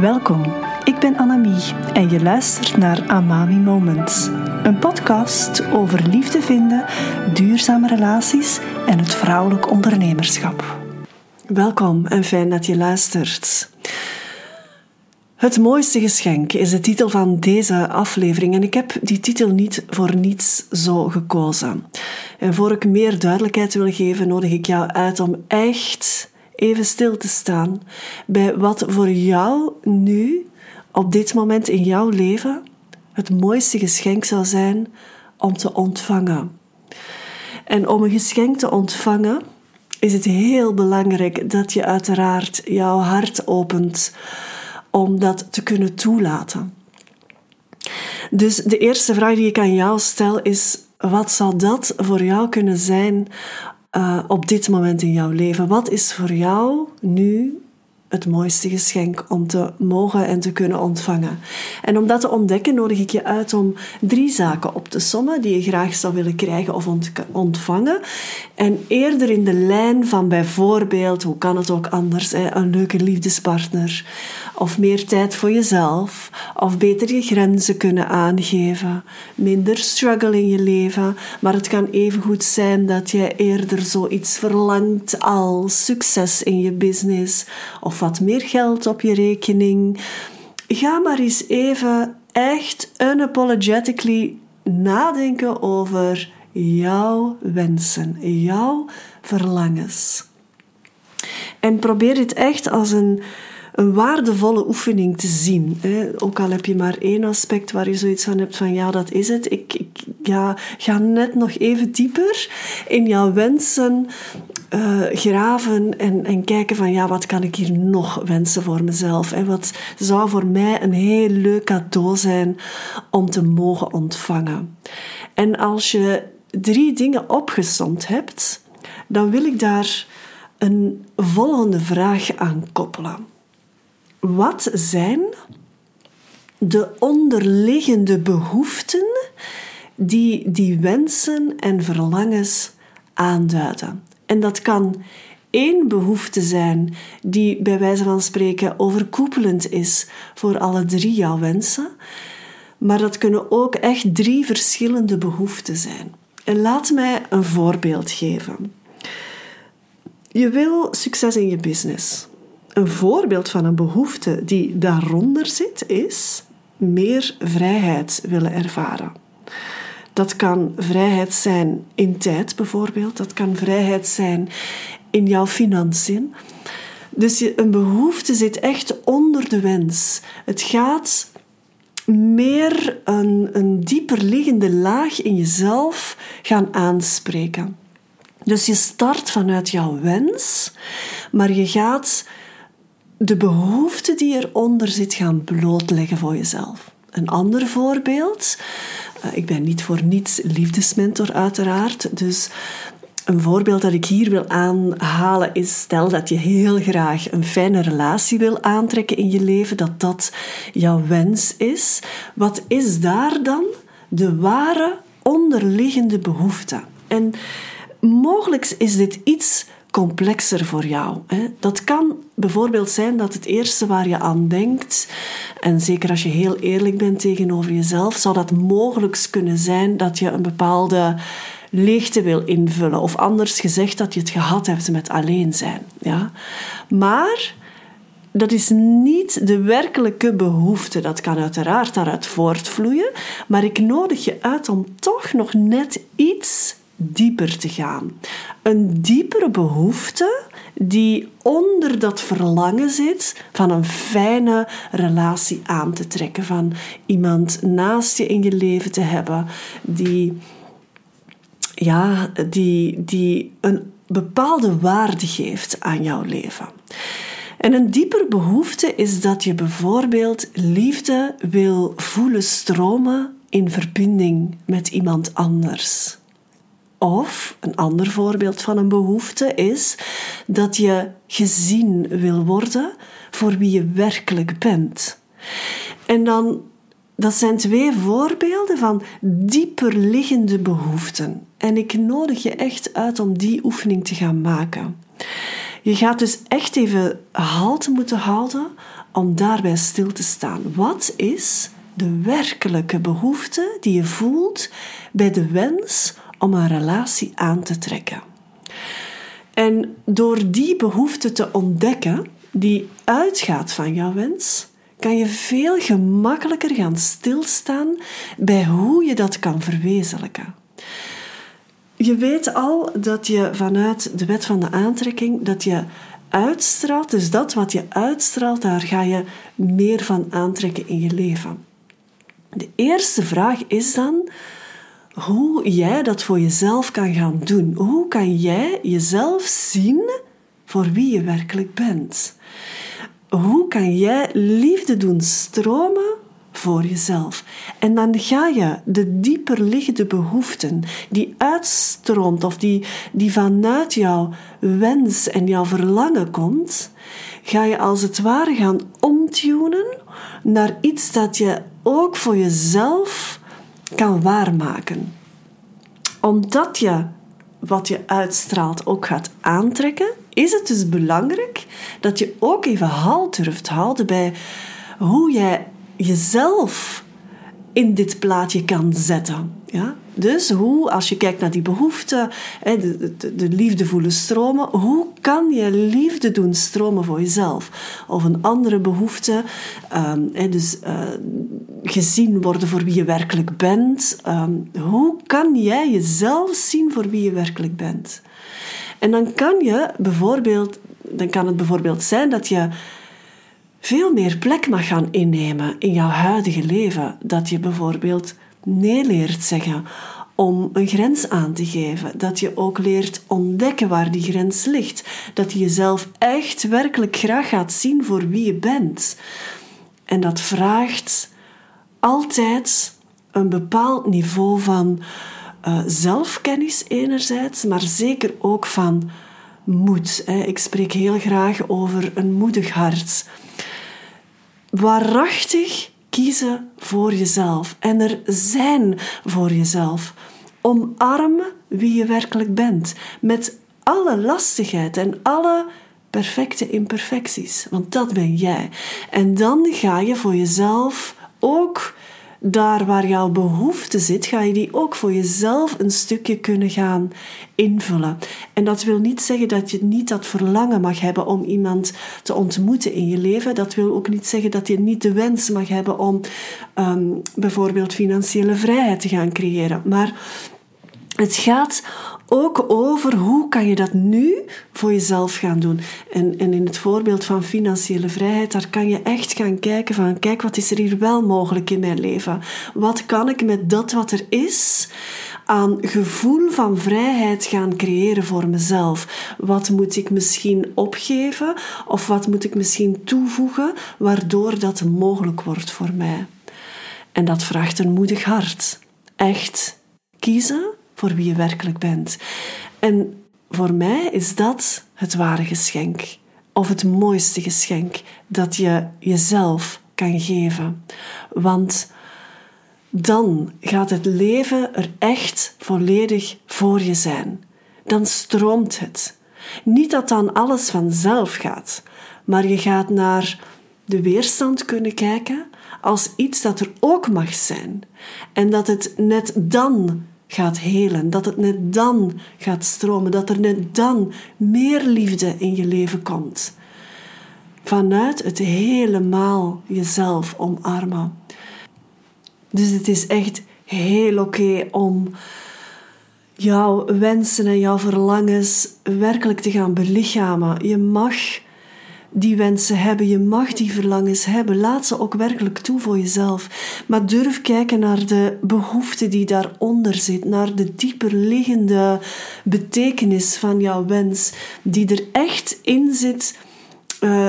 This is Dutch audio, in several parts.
Welkom, ik ben Annemie en je luistert naar Amami Moments. Een podcast over liefde vinden, duurzame relaties en het vrouwelijk ondernemerschap. Welkom en fijn dat je luistert. Het mooiste geschenk is de titel van deze aflevering en ik heb die titel niet voor niets zo gekozen. En voor ik meer duidelijkheid wil geven, nodig ik jou uit om echt even stil te staan bij wat voor jou nu, op dit moment in jouw leven, het mooiste geschenk zou zijn om te ontvangen. En om een geschenk te ontvangen, is het heel belangrijk dat je uiteraard jouw hart opent om dat te kunnen toelaten. Dus de eerste vraag die ik aan jou stel is: wat zou dat voor jou kunnen zijn uh, op dit moment in jouw leven? Wat is voor jou nu het mooiste geschenk om te mogen en te kunnen ontvangen. En om dat te ontdekken nodig ik je uit om drie zaken op te sommen die je graag zou willen krijgen of ontvangen. En eerder in de lijn van bijvoorbeeld, hoe kan het ook anders, een leuke liefdespartner of meer tijd voor jezelf, of beter je grenzen kunnen aangeven, minder struggle in je leven. Maar het kan even goed zijn dat jij eerder zoiets verlangt als succes in je business of wat meer geld op je rekening. Ga maar eens even echt unapologetically nadenken over jouw wensen, jouw verlangens. En probeer dit echt als een een waardevolle oefening te zien. Hè. Ook al heb je maar één aspect waar je zoiets van hebt van ja, dat is het. Ik, ik ja, ga net nog even dieper in jouw wensen uh, graven en, en kijken van ja, wat kan ik hier nog wensen voor mezelf? En wat zou voor mij een heel leuk cadeau zijn om te mogen ontvangen? En als je drie dingen opgesomd hebt, dan wil ik daar een volgende vraag aan koppelen. Wat zijn de onderliggende behoeften die die wensen en verlangens aanduiden? En dat kan één behoefte zijn die bij wijze van spreken overkoepelend is voor alle drie jouw wensen, maar dat kunnen ook echt drie verschillende behoeften zijn. En laat mij een voorbeeld geven. Je wil succes in je business. Een voorbeeld van een behoefte die daaronder zit is meer vrijheid willen ervaren. Dat kan vrijheid zijn in tijd bijvoorbeeld, dat kan vrijheid zijn in jouw financiën. Dus een behoefte zit echt onder de wens. Het gaat meer een, een dieper liggende laag in jezelf gaan aanspreken. Dus je start vanuit jouw wens, maar je gaat de behoefte die eronder zit gaan blootleggen voor jezelf. Een ander voorbeeld. Eh, ik ben niet voor niets liefdesmentor, uiteraard. Dus een voorbeeld dat ik hier wil aanhalen is: stel dat je heel graag een fijne relatie wil aantrekken in je leven, dat dat jouw wens is. Wat is daar dan de ware onderliggende behoefte? En mogelijk is dit iets complexer voor jou. Dat kan bijvoorbeeld zijn dat het eerste waar je aan denkt, en zeker als je heel eerlijk bent tegenover jezelf, zou dat mogelijk kunnen zijn dat je een bepaalde leegte wil invullen. Of anders gezegd dat je het gehad hebt met alleen zijn. Ja? Maar dat is niet de werkelijke behoefte. Dat kan uiteraard daaruit voortvloeien. Maar ik nodig je uit om toch nog net iets dieper te gaan. Een diepere behoefte die onder dat verlangen zit van een fijne relatie aan te trekken, van iemand naast je in je leven te hebben die, ja, die, die een bepaalde waarde geeft aan jouw leven. En een dieper behoefte is dat je bijvoorbeeld liefde wil voelen stromen in verbinding met iemand anders. Of een ander voorbeeld van een behoefte is dat je gezien wil worden voor wie je werkelijk bent. En dan, dat zijn twee voorbeelden van dieper liggende behoeften. En ik nodig je echt uit om die oefening te gaan maken. Je gaat dus echt even halte moeten houden om daarbij stil te staan. Wat is de werkelijke behoefte die je voelt bij de wens om een relatie aan te trekken? En door die behoefte te ontdekken, die uitgaat van jouw wens, kan je veel gemakkelijker gaan stilstaan bij hoe je dat kan verwezenlijken. Je weet al dat je vanuit de wet van de aantrekking dat je uitstraalt, dus dat wat je uitstraalt, daar ga je meer van aantrekken in je leven. De eerste vraag is dan hoe jij dat voor jezelf kan gaan doen. Hoe kan jij jezelf zien voor wie je werkelijk bent? Hoe kan jij liefde doen stromen voor jezelf? En dan ga je de dieper liggende behoeften die uitstroomt of die, die vanuit jouw wens en jouw verlangen komt, ga je als het ware gaan omtunen naar iets dat je ook voor jezelf kan waarmaken. Omdat je wat je uitstraalt ook gaat aantrekken, is het dus belangrijk dat je ook even halt durft houden bij hoe jij jezelf in dit plaatje kan zetten. Ja? Dus hoe, als je kijkt naar die behoeften, de, de, de liefde voelen stromen, hoe kan je liefde doen stromen voor jezelf? Of een andere behoefte, um, dus uh, gezien worden voor wie je werkelijk bent. Um, hoe kan jij jezelf zien voor wie je werkelijk bent? En dan kan je bijvoorbeeld, dan kan het bijvoorbeeld zijn dat je veel meer plek mag gaan innemen in jouw huidige leven. Dat je bijvoorbeeld nee leert zeggen om een grens aan te geven. Dat je ook leert ontdekken waar die grens ligt. Dat je jezelf echt werkelijk graag gaat zien voor wie je bent. En dat vraagt altijd een bepaald niveau van uh, zelfkennis enerzijds, maar zeker ook van moed. Hè. Ik spreek heel graag over een moedig hart. Waarachtig kiezen voor jezelf en er zijn voor jezelf. Omarmen wie je werkelijk bent, met alle lastigheid en alle perfecte imperfecties, want dat ben jij. En dan ga je voor jezelf ook daar waar jouw behoefte zit, ga je die ook voor jezelf een stukje kunnen gaan invullen. En dat wil niet zeggen dat je niet dat verlangen mag hebben om iemand te ontmoeten in je leven. Dat wil ook niet zeggen dat je niet de wens mag hebben om ehm, bijvoorbeeld financiële vrijheid te gaan creëren. Maar het gaat ook over hoe kan je dat nu voor jezelf gaan doen. En, en in het voorbeeld van financiële vrijheid, daar kan je echt gaan kijken van, kijk, wat is er hier wel mogelijk in mijn leven? Wat kan ik met dat wat er is aan gevoel van vrijheid gaan creëren voor mezelf? Wat moet ik misschien opgeven of wat moet ik misschien toevoegen waardoor dat mogelijk wordt voor mij? En dat vraagt een moedig hart. Echt kiezen voor wie je werkelijk bent. En voor mij is dat het ware geschenk, of het mooiste geschenk dat je jezelf kan geven. Want dan gaat het leven er echt volledig voor je zijn. Dan stroomt het. Niet dat dan alles vanzelf gaat, maar je gaat naar de weerstand kunnen kijken als iets dat er ook mag zijn. En dat het net dan gaat helen. Dat het net dan gaat stromen. Dat er net dan meer liefde in je leven komt. Vanuit het helemaal jezelf omarmen. Dus het is echt heel oké om jouw wensen en jouw verlangens werkelijk te gaan belichamen. Je mag die wensen hebben. Je mag die verlangens hebben. Laat ze ook werkelijk toe voor jezelf. Maar durf kijken naar de behoefte die daaronder zit, naar de dieper liggende betekenis van jouw wens, die er echt in zit. Uh,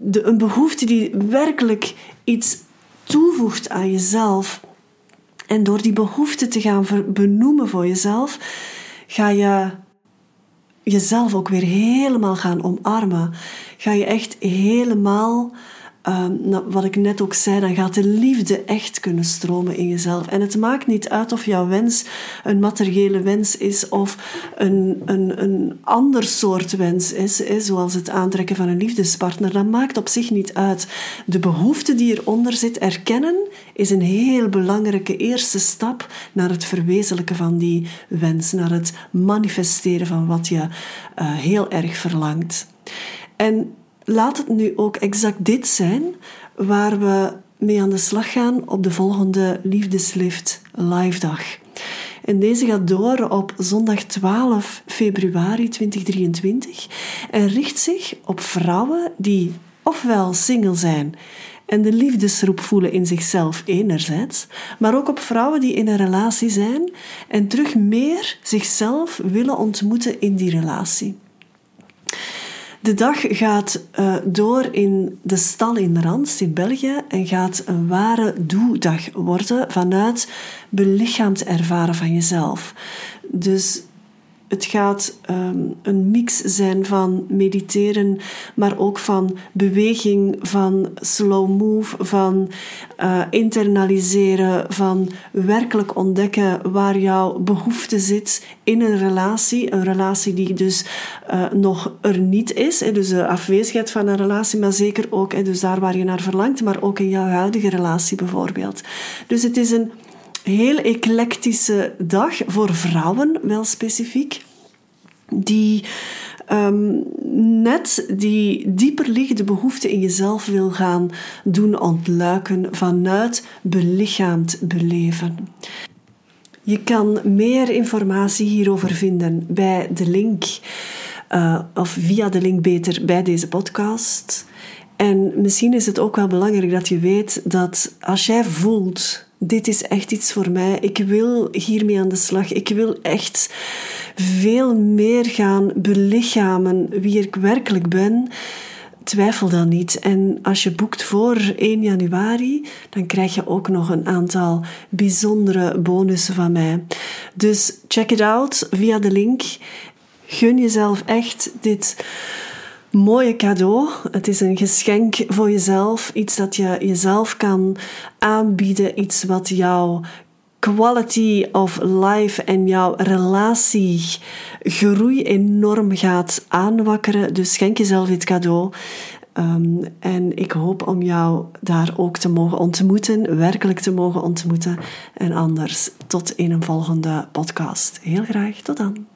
de, een behoefte die werkelijk iets toevoegt aan jezelf. En door die behoefte te gaan benoemen voor jezelf, ga je jezelf ook weer helemaal gaan omarmen. Ga je echt helemaal ehm, nou, wat ik net ook zei, dan gaat de liefde echt kunnen stromen in jezelf. En het maakt niet uit of jouw wens een materiële wens is of een, een, een ander soort wens is, zoals het aantrekken van een liefdespartner. Dat maakt op zich niet uit. De behoefte die eronder zit, erkennen, is een heel belangrijke eerste stap naar het verwezenlijken van die wens, naar het manifesteren van wat je uh, heel erg verlangt. En laat het nu ook exact dit zijn waar we mee aan de slag gaan op de volgende Liefdeslift live dag. En deze gaat door op zondag 12 februari 2023 en richt zich op vrouwen die ofwel single zijn en de liefdesroep voelen in zichzelf enerzijds, maar ook op vrouwen die in een relatie zijn en terug meer zichzelf willen ontmoeten in die relatie. De dag gaat uh, door in de stal in Rans in België en gaat een ware doedag worden vanuit belichaamd ervaren van jezelf. Dus het gaat um, een mix zijn van mediteren, maar ook van beweging, van slow move, van uh, internaliseren, van werkelijk ontdekken waar jouw behoefte zit in een relatie. Een relatie die dus uh, nog er niet is, hè, dus de afwezigheid van een relatie, maar zeker ook hè, dus daar waar je naar verlangt, maar ook in jouw huidige relatie bijvoorbeeld. Dus het is een heel eclectische dag voor vrouwen, wel specifiek, die um, net die dieper liggende behoefte in jezelf wil gaan doen ontluiken vanuit belichaamd beleven. Je kan meer informatie hierover vinden bij de link, uh, of via de link beter bij deze podcast. En misschien is het ook wel belangrijk dat je weet dat als jij voelt dit is echt iets voor mij. Ik wil hiermee aan de slag. Ik wil echt veel meer gaan belichamen wie ik werkelijk ben. Twijfel dan niet. En als je boekt voor 1 januari, dan krijg je ook nog een aantal bijzondere bonussen van mij. Dus check it out via de link. Gun jezelf echt dit mooie cadeau. Het is een geschenk voor jezelf. Iets dat je jezelf kan aanbieden. Iets wat jouw quality of life en jouw relatie groei enorm gaat aanwakkeren. Dus schenk jezelf dit cadeau. Ehm, en ik hoop om jou daar ook te mogen ontmoeten, werkelijk te mogen ontmoeten. En anders tot in een volgende podcast. Heel graag, tot dan.